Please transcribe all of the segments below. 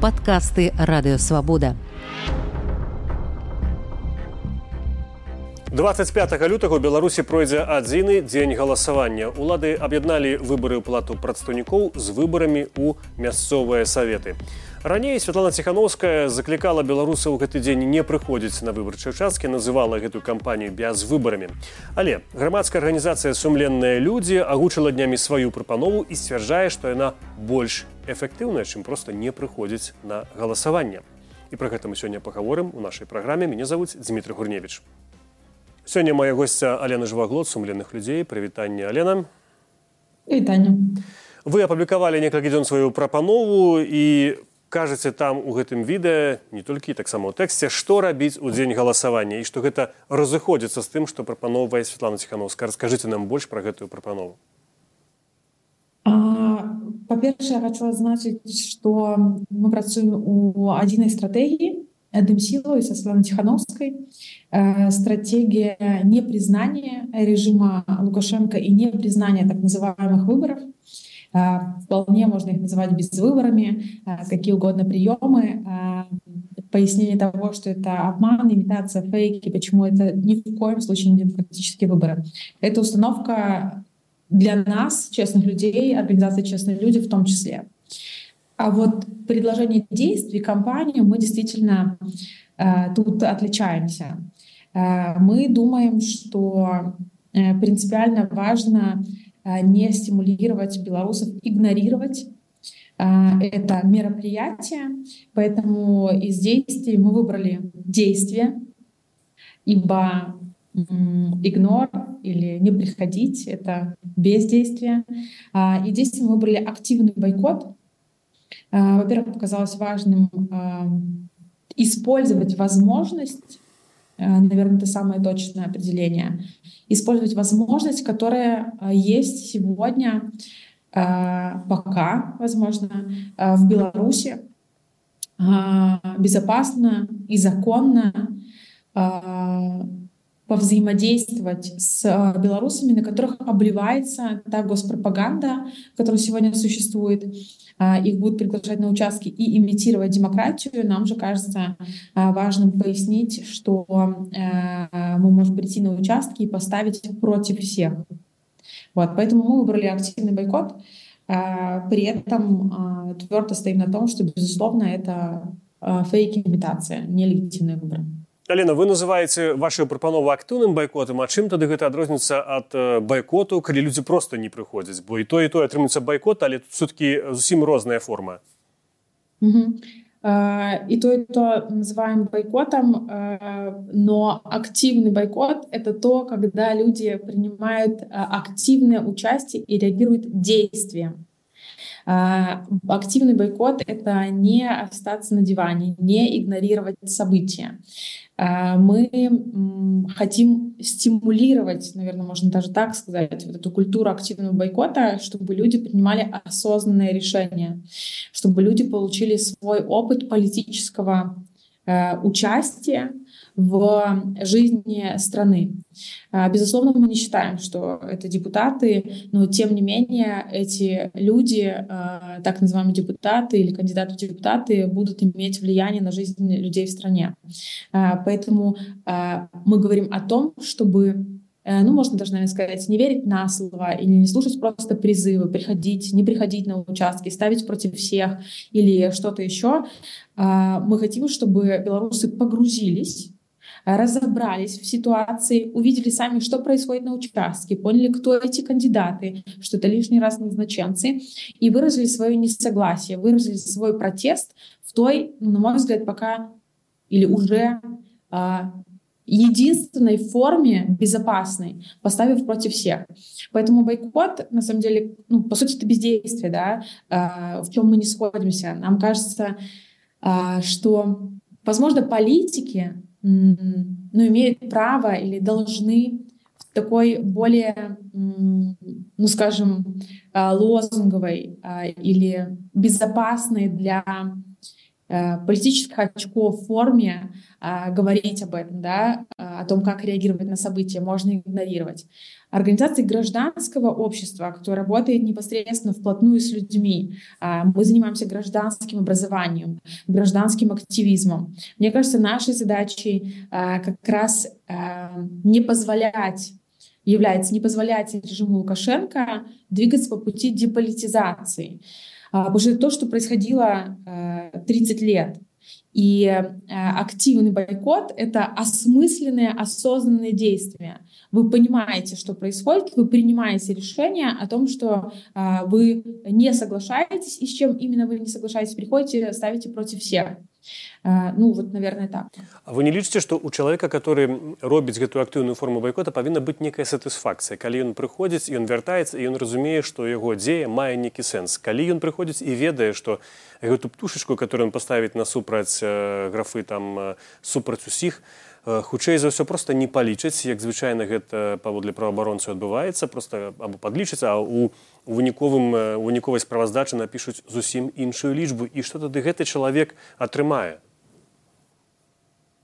Падкасты радыёвабода. 25 лютага ў беларусі пройдзе адзіны дзень галасавання улады аб'ядналі выбары ў плату прадстаўнікоў з выбарамі ў мясцовыя саветы раней святлана ціхановская заклікала беларусаў у гэты дзень не прыходзіць на выбарчыя участкі называла гэтую кампанію без выбарамі але грамадская арганізацыя сумленныя людзі агучыла днямі сваю прапанову і сцвярджае што яна больш эфектыўная чым проста не прыходзіць на галасаванне і пра гэта мы сёння пагаворым у нашай праграме мяне завуць Дмітрий гурневич Сёння моя госця Алена жываглот сумленных людзей прывітанне Алена Вітанне. Вы апублікавалі некалькі дзён сваю прапанову і кажаце там у гэтым відэа не толькі таксама ў тэксце што рабіць у дзень галасавання і што гэта разыходзіцца з тым што прапановвае Светлана ціхановска раскажыце нам больш пра гэтую прапанову па-першае хочу адзначыць што мы працуем у адзінай стратэгіі Эдем Силовой, со Светланой Тихановской. Э, стратегия непризнания режима Лукашенко и непризнания так называемых выборов. Э, вполне можно их называть безвыборами, э, какие угодно приемы. Пояснение того, что это обман, имитация, фейки, почему это ни в коем случае не демократические выборы. Это установка для нас, честных людей, организации «Честные люди» в том числе. А вот предложение действий компании мы действительно тут отличаемся. Мы думаем, что э, принципиально важно не стимулировать белорусов, игнорировать э, это мероприятие. Поэтому из действий мы выбрали действие, ибо игнор или не приходить — это бездействие. А, и здесь мы выбрали активный бойкот, во-первых, показалось важным использовать возможность, наверное, это самое точное определение, использовать возможность, которая э, есть сегодня, пока, возможно, в Беларуси, безопасно и законно повзаимодействовать с белорусами, на которых обливается та госпропаганда, которая сегодня существует, а, их будут приглашать на участки и имитировать демократию, нам же кажется а, важным пояснить, что а, мы можем прийти на участки и поставить против всех. Вот, поэтому мы выбрали активный бойкот. При этом твердо стоим на том, что, безусловно, это фейк-имитация, нелегитимные выборы. Алена вы называеце вашу прапанову актыўным байкотам А чым тады гэта адрозніваецца ад байкоту калі людзі просто не прыходзяць бо і то і то атрымаецца байкот але тут все-таки зусім розная форма и то и то называем бойкотом но активный бойкот это то когда люди принимают активное участие и реагируют действием Активный бойкот — это не остаться на диване, не игнорировать события. А, мы хотим стимулировать, наверное, можно даже так сказать, вот эту культуру активного бойкота, чтобы люди принимали осознанные решения, чтобы люди получили свой опыт политического э, участия, в жизни страны. А, безусловно, мы не считаем, что это депутаты, но тем не менее эти люди, а, так называемые депутаты или кандидаты в депутаты, будут иметь влияние на жизнь людей в стране. А, поэтому мы говорим о том, чтобы э, ну, можно даже, наверное, сказать, не верить на слово или не слушать просто призывы, приходить, не приходить на участки, ставить против всех или что-то еще. Мы хотим, чтобы белорусы погрузились разобрались в ситуации, увидели сами, что происходит на участке, поняли, кто эти кандидаты, что это лишний раз назначенцы, и выразили свое несогласие, выразили свой протест в той, ну, на мой взгляд, пока или уже а, единственной форме безопасной, поставив против всех. Поэтому бойкот, на самом деле, ну, по сути, это бездействие, да, а, в чем мы не сходимся. Нам кажется, а, что, возможно, политики ну, имеют право или должны в такой более, ну, скажем, а, лозунговой а, или безопасной для политических очков в форме э, говорить об этом, да, о том, как реагировать на события, можно игнорировать. Организации гражданского общества, кто работает непосредственно вплотную с людьми. Мы занимаемся гражданским образованием, гражданским активизмом. Мне кажется, нашей задачей как раз не позволять является не позволять режиму Лукашенко двигаться по пути деполитизации. А, потому что это то, что происходило 30 э, лет. И э, активный бойкот — это осмысленные, осознанные действия. Вы понимаете, что происходит, вы принимаете решение о том, что э, вы не соглашаетесь, и с чем именно вы не соглашаетесь, приходите, ставите против всех. Э, ну вот наверное так. А вы не лічыце што у чалавека который робіць гэтую актыўную форму байкота павінна быць некая сатысфакцыя калі ён прыходзіць ён вяртаецца і ён разумее што яго дзея мае нейкі сэнс калі ён прыходзіць і ведае што гэту птушачку которую он паставіць насупраць э, графы там э, супраць усіх хутчэй за ўсё просто не палічаць як звычайна гэта паводле праваабаронцаў адбываецца просто або падлічыцца а у выніковым выніковай справаздачы напішуць зусім іншую лічбу і што тады гэты чалавек атрымае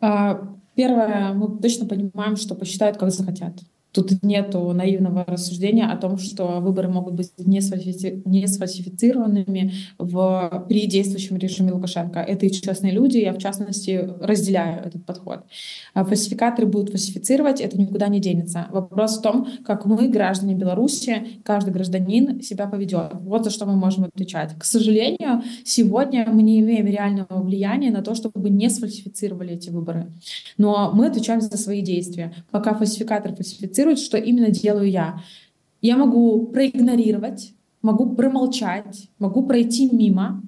А, первое, мы точно понимаем, что посчитают, как захотят. Тут нет наивного рассуждения о том, что выборы могут быть не, не сфальсифицированными в... при действующем режиме Лукашенко. Это и честные люди, я в частности разделяю этот подход. А фальсификаторы будут фальсифицировать, это никуда не денется. Вопрос в том, как мы, граждане Беларуси, каждый гражданин себя поведет. Вот за что мы можем отвечать. К сожалению, сегодня мы не имеем реального влияния на то, чтобы не сфальсифицировали эти выборы. Но мы отвечаем за свои действия. Пока фальсификатор фальсифицирует, проиллюстрирует, что именно делаю я. Я могу проигнорировать, могу промолчать, могу пройти мимо,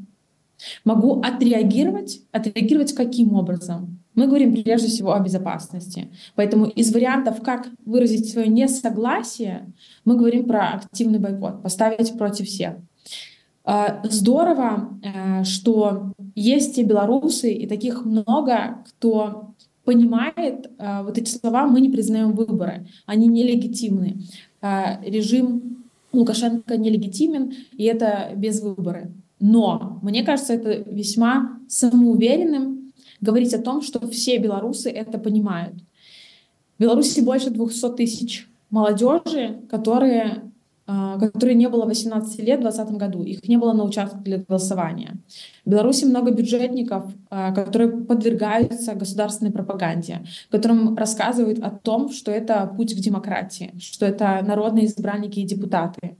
могу отреагировать. Отреагировать каким образом? Мы говорим прежде всего о безопасности. Поэтому из вариантов, как выразить свое несогласие, мы говорим про активный бойкот, поставить против всех. А, здорово, э, что есть и белорусы, и таких много, кто понимает э, вот эти слова «мы не признаем выборы», они нелегитимны. Э, режим Лукашенко нелегитимен, и это без выборы. Но мне кажется, это весьма самоуверенным говорить о том, что все белорусы это понимают. В Беларуси больше 200 тысяч молодежи, которые а, которой не было 18 лет в 2020 году. Их не было на участках для голосования. В Беларуси много бюджетников, а, которые подвергаются государственной пропаганде, которым рассказывают о том, что это путь к демократии, что это народные избранники и депутаты.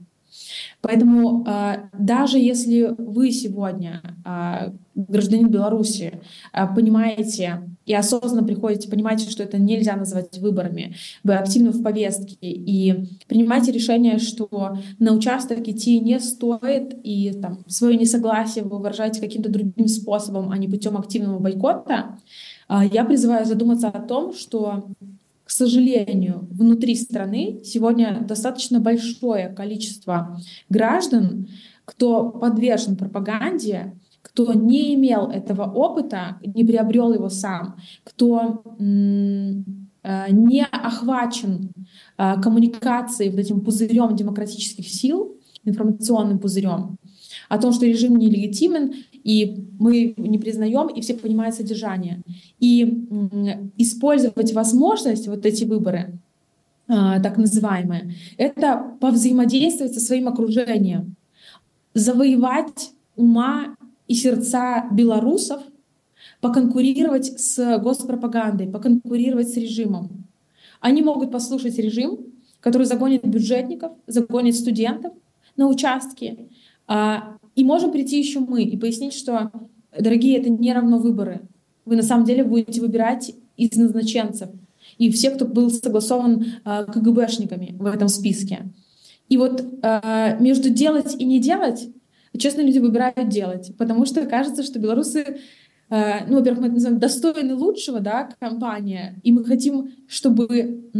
Поэтому а, даже если вы сегодня, а, гражданин Беларуси, а, понимаете и осознанно приходите, понимаете, что это нельзя назвать выборами, вы активны в повестке и принимаете решение, что на участок идти не стоит, и там, свое несогласие вы выражаете каким-то другим способом, а не путем активного бойкота, я призываю задуматься о том, что к сожалению, внутри страны сегодня достаточно большое количество граждан, кто подвержен пропаганде, кто не имел этого опыта, не приобрел его сам, кто э, не охвачен э, коммуникацией вот этим пузырем демократических сил, информационным пузырем, о том, что режим нелегитимен, и мы не признаем, и все понимают содержание. И использовать возможность, вот эти выборы, а, так называемые, это повзаимодействовать со своим окружением, завоевать ума и сердца белорусов, поконкурировать с госпропагандой, поконкурировать с режимом. Они могут послушать режим, который загонит бюджетников, загонит студентов на участки, а, и можем прийти еще мы и пояснить, что, дорогие, это не равно выборы. Вы на самом деле будете выбирать из назначенцев. И все, кто был согласован э, КГБшниками в этом списке. И вот э, между делать и не делать, честно, люди выбирают делать. Потому что кажется, что белорусы ну, во-первых, мы это называем достойны лучшего, да, компания, и мы хотим, чтобы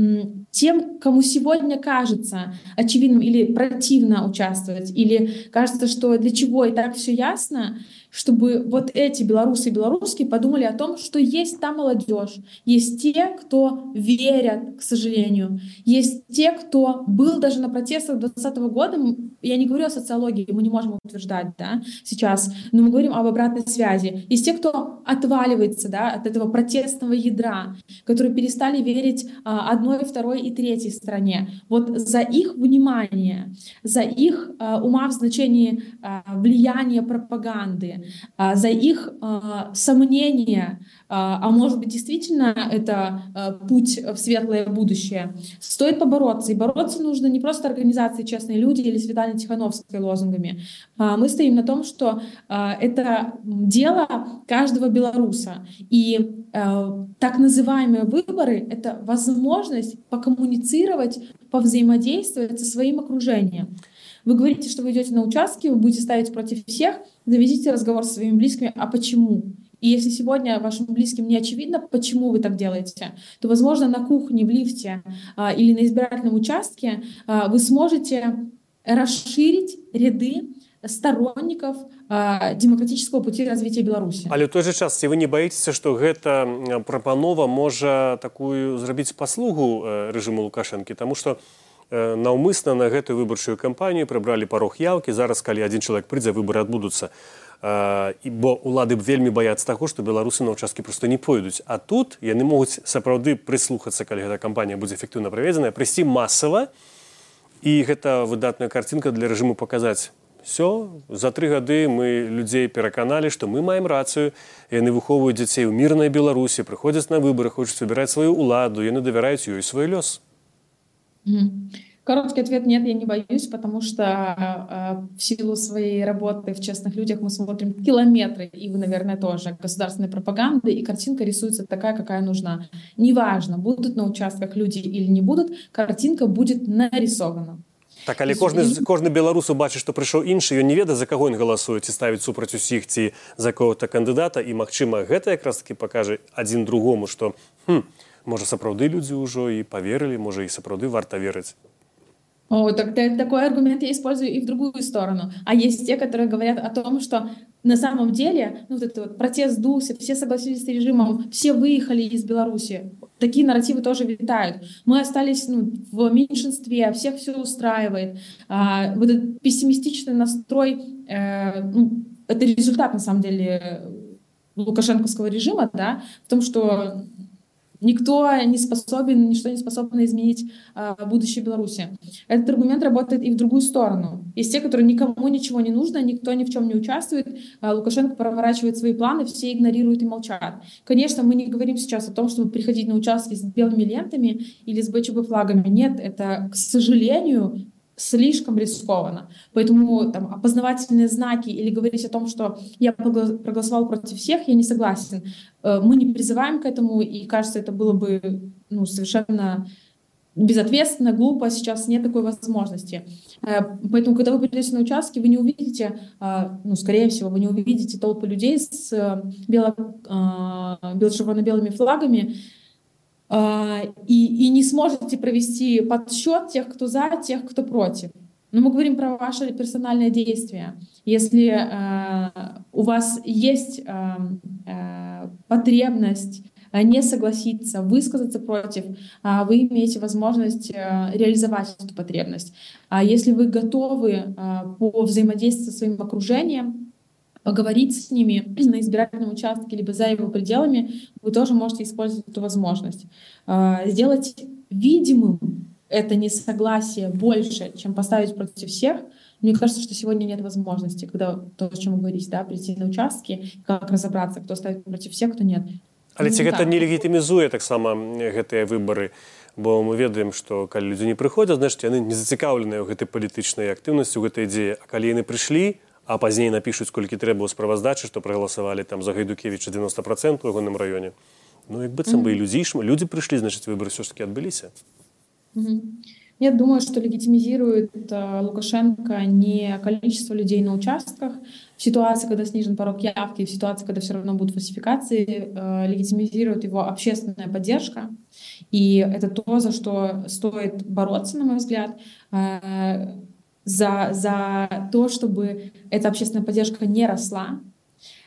тем, кому сегодня кажется очевидным или противно участвовать, или кажется, что для чего и так все ясно, чтобы вот эти белорусы и белорусские подумали о том, что есть та молодежь, есть те, кто верят, к сожалению, есть те, кто был даже на протестах 2020 года, я не говорю о социологии, мы не можем утверждать да, сейчас, но мы говорим об обратной связи, есть те, кто отваливается да, от этого протестного ядра, которые перестали верить а, одной, второй и третьей стране. Вот за их внимание, за их а, ума в значении а, влияния пропаганды, а, за их а, сомнения, а, а может быть действительно это путь в светлое будущее. Стоит побороться. И бороться нужно не просто организации «Честные люди» или Светлане Тихановской лозунгами. Мы стоим на том, что это дело каждого белоруса. И так называемые выборы — это возможность покоммуницировать, повзаимодействовать со своим окружением. Вы говорите, что вы идете на участки, вы будете ставить против всех, заведите разговор со своими близкими, а почему? И если сегодня вашим близким не очевидно, почему вы так делаете, то, возможно, на кухне, в лифте а, или на избирательном участке а, вы сможете расширить ряды сторонников а, демократического пути развития Беларуси. Але ў той же час ці вы не баіцеся што гэта прапанова можа такую зрабіць паслугу э, рэжыму лукашэнкі Таму што Э, наўмысна на гэтую выбарчую кампанію прыбралі парог яўкі. Зараз калі адзін чалавек прыйдзе выбары адбудуцца. І бо улады б вельмі баяцца таго што беларусы на ўчасткі просто не пойдуць. А тут яны могуць сапраўды прыслухацца калі гэта кампанія будзе эфектыўна праведзеная прыйсці масава. І гэта выдатная карцінка для рэжыму паказаць. Все за тры гады мы людзей пераканалі што мы маем рацыю. Яны выхоўваюць дзяцей у мірнай беларусі прыходзяць на выбары хочуць выбіраць сваю ўладу. Яны давяраюць ёй свой лёс Короткий ответ – нет, я не боюсь, потому что э, в силу своей работы в «Честных людях» мы смотрим километры, и вы, наверное, тоже, государственной пропаганды, и картинка рисуется такая, какая нужна. Неважно, будут на участках люди или не будут, картинка будет нарисована. Так, але кожны, кожны беларус убачыць, што прыйшоў іншы, ён не ведае, за каго ён галасуе, ці ставіць супраць усіх ці за кого-то кандыдата, і, магчыма, гэта якраз таки пакажа адзін другому, што хм, можа сапраўды людзі ўжо і поверылі можа і сапраўды варта верыць О, так, такой аргумент я использую и в другую сторону. А есть те, которые говорят о том, что на самом деле ну, вот этот вот протест сдулся, все согласились с режимом, все выехали из Беларуси. Такие нарративы тоже витают. Мы остались ну, в меньшинстве, всех все устраивает. А, вот этот пессимистичный настрой, э, ну, это результат на самом деле лукашенковского режима, да, в том, что Никто не способен, ничто не способно изменить э, будущее Беларуси. Этот аргумент работает и в другую сторону. Есть те, которые никому ничего не нужно, никто ни в чем не участвует, э, Лукашенко проворачивает свои планы, все игнорируют и молчат. Конечно, мы не говорим сейчас о том, чтобы приходить на участки с белыми лентами или с БЧБ флагами. Нет, это, к сожалению, слишком рискованно. Поэтому там, опознавательные знаки или говорить о том, что я проголосовал против всех, я не согласен. Э, мы не призываем к этому, и кажется, это было бы ну, совершенно безответственно, глупо, сейчас нет такой возможности. Э, поэтому, когда вы придете на участки, вы не увидите, э, ну, скорее всего, вы не увидите толпы людей с бело, бело-червоно-белыми флагами, а, и, и не сможете провести подсчет тех, кто за, тех, кто против. Но мы говорим про ваше персональное действие. Если э, у вас есть э, э, потребность не согласиться, высказаться против, э, вы имеете возможность э, реализовать эту потребность. А если вы готовы э, по взаимодействию со своим окружением, поговорить с ними на избирательном участке, либо за его пределами, вы тоже можете использовать эту возможность. А, сделать видимым это несогласие больше, чем поставить против всех, мне кажется, что сегодня нет возможности, когда то, о чем вы говорите, да, прийти на участки, как разобраться, кто ставит против всех, кто нет. Але ці гэта не легітымізуе таксама гэтыя выбары бо мы ведаем што калі людзі не прыходзяць значит яны не зацікаўленыя ў гэтай палітычнай актыўнасці у гэтай ідзеі а калі яны прыйшлі а пазней напішуць колькі трэба ў справаздачы што прагаласавалі там за гайдукевіча 90 процент у ягоным раёне ну як быццам бы і людзі людзі прыйшлі значыць выборы все ж таки адбыліся Я думаю, что легитимизирует э, Лукашенко не количество людей на участках, в ситуации, когда снижен порог явки, в ситуации, когда все равно будут фальсификации, э, легитимизирует его общественная поддержка. И это то, за что стоит бороться, на мой взгляд, э, за, за то, чтобы эта общественная поддержка не росла,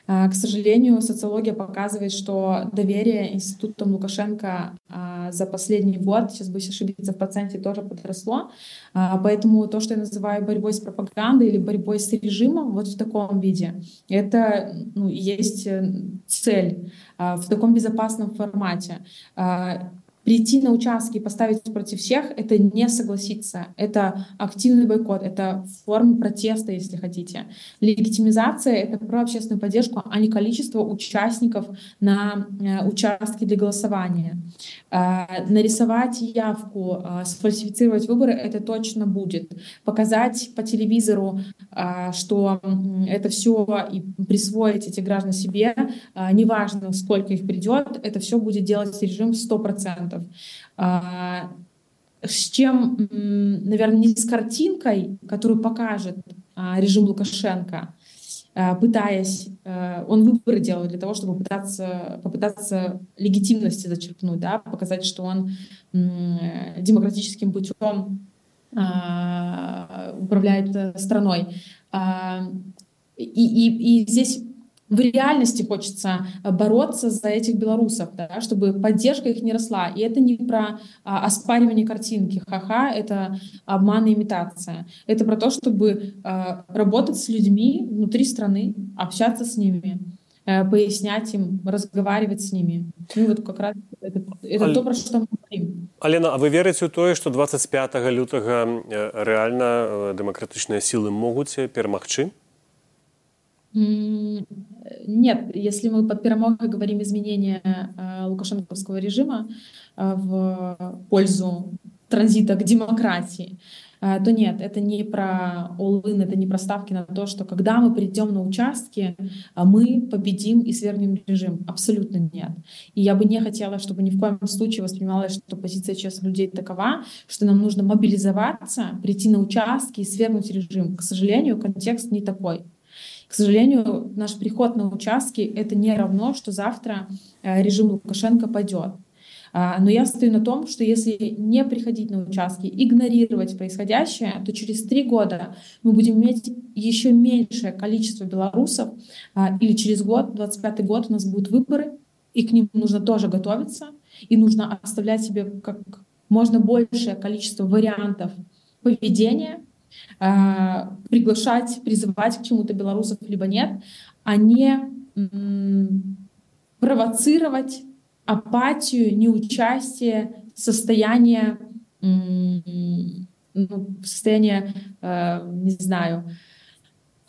а, к сожалению, социология показывает, что доверие институтам Лукашенко а, за последний год, сейчас боюсь ошибиться в проценте, тоже подросло. А, поэтому то, что я называю борьбой с пропагандой или борьбой с режимом, вот в таком виде, это ну, есть э, цель в таком безопасном формате прийти на участки и поставить против всех — это не согласиться. Это активный бойкот, это форма протеста, если хотите. Легитимизация — это про общественную поддержку, а не количество участников на э, участке для голосования. Э, нарисовать явку, э, сфальсифицировать выборы — это точно будет. Показать по телевизору, что это все и присвоить эти граждан себе, неважно, сколько их придет, это все будет делать режим 100% процентов. А, с чем, наверное, не с картинкой, которую покажет а, режим Лукашенко, а, пытаясь, он выборы делал для того, чтобы попытаться, попытаться легитимности зачерпнуть, да, показать, что он демократическим путем управляет э, страной. И, и, и здесь в реальности хочется э, бороться за этих белорусов, да, чтобы поддержка их не росла. И это не про а, оспаривание картинки, ха-ха, это обман и имитация. Это про то, чтобы а, работать с людьми внутри страны, общаться с ними, а, пояснять им, разговаривать с ними. Ну вот как раз это, это Аль... то, про что мы говорим. Алена, а вы верите ў тое, што 25 лютага рэальна дэмакратычныя сілы могуць перамагчы? Нет, если мы под перемогой говорим изменения э, лукашенковского режима э, в пользу транзита к демократии, э, то нет, это не про all это не про ставки на то, что когда мы придем на участки, мы победим и свергнем режим. Абсолютно нет. И я бы не хотела, чтобы ни в коем случае воспринималось, что позиция честных людей такова, что нам нужно мобилизоваться, прийти на участки и свергнуть режим. К сожалению, контекст не такой. К сожалению, наш приход на участки — это не равно, что завтра э, режим Лукашенко пойдет. А, но я стою на том, что если не приходить на участки, игнорировать происходящее, то через три года мы будем иметь еще меньшее количество белорусов, а, или через год, 25 год, у нас будут выборы, и к ним нужно тоже готовиться, и нужно оставлять себе как можно большее количество вариантов поведения, э, приглашать, призывать к чему-то белорусов либо нет, а не провоцировать апатию, неучастие, состояние, ну, состояние, э, не знаю,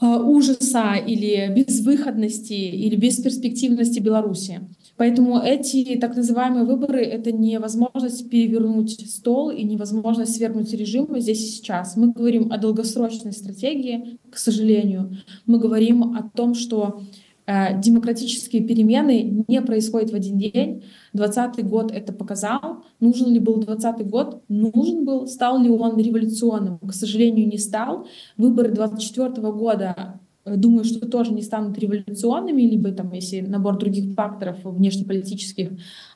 э, ужаса или безвыходности или бесперспективности Беларуси. Поэтому эти так называемые выборы — это не возможность перевернуть стол и невозможность свергнуть режим здесь и сейчас. Мы говорим о долгосрочной стратегии, к сожалению. Мы говорим о том, что э, демократические перемены не происходят в один день. 2020 год это показал. Нужен ли был 2020 год? Нужен был. Стал ли он революционным? К сожалению, не стал. Выборы 2024 года думаю, что тоже не станут революционными, либо там, если набор других факторов внешнеполитических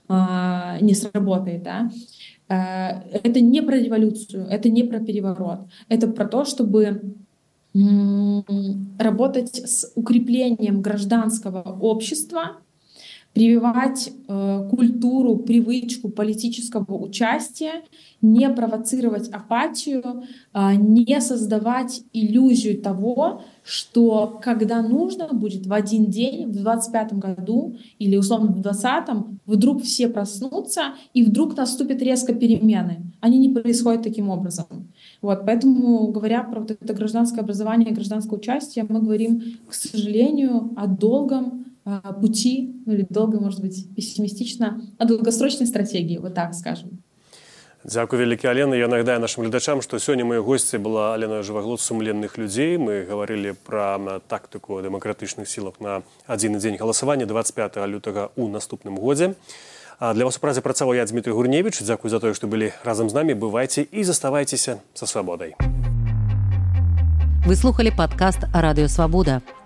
э, не сработает, да, э, это не про революцию, это не про переворот, это про то, чтобы работать с укреплением гражданского общества, прививать э, культуру, привычку политического участия, не провоцировать апатию, э, не создавать иллюзию того, что когда нужно будет в один день, в 25 году или условно в 20 вдруг все проснутся и вдруг наступят резко перемены. Они не происходят таким образом. Вот, поэтому, говоря про вот это гражданское образование, гражданское участие, мы говорим, к сожалению, о долгом пути, ну или долго, может быть, пессимистично, о долгосрочной стратегии, вот так скажем. Дзякуй вялікі Алена я нагадаю нашим гледачам што сёння мае госці была Алена жываглот сумленных людзей мы гаварылі пра тактыку дэмакратычных сілах на адзіны дзень галасавання 25 лютага у наступным годзе А для вас у празе працаваў я Дмітрий Гурневич дзякуй за тое што былі разам з намі бывайце і заставайцеся са свабодай вы слухали падкаст радыёвабода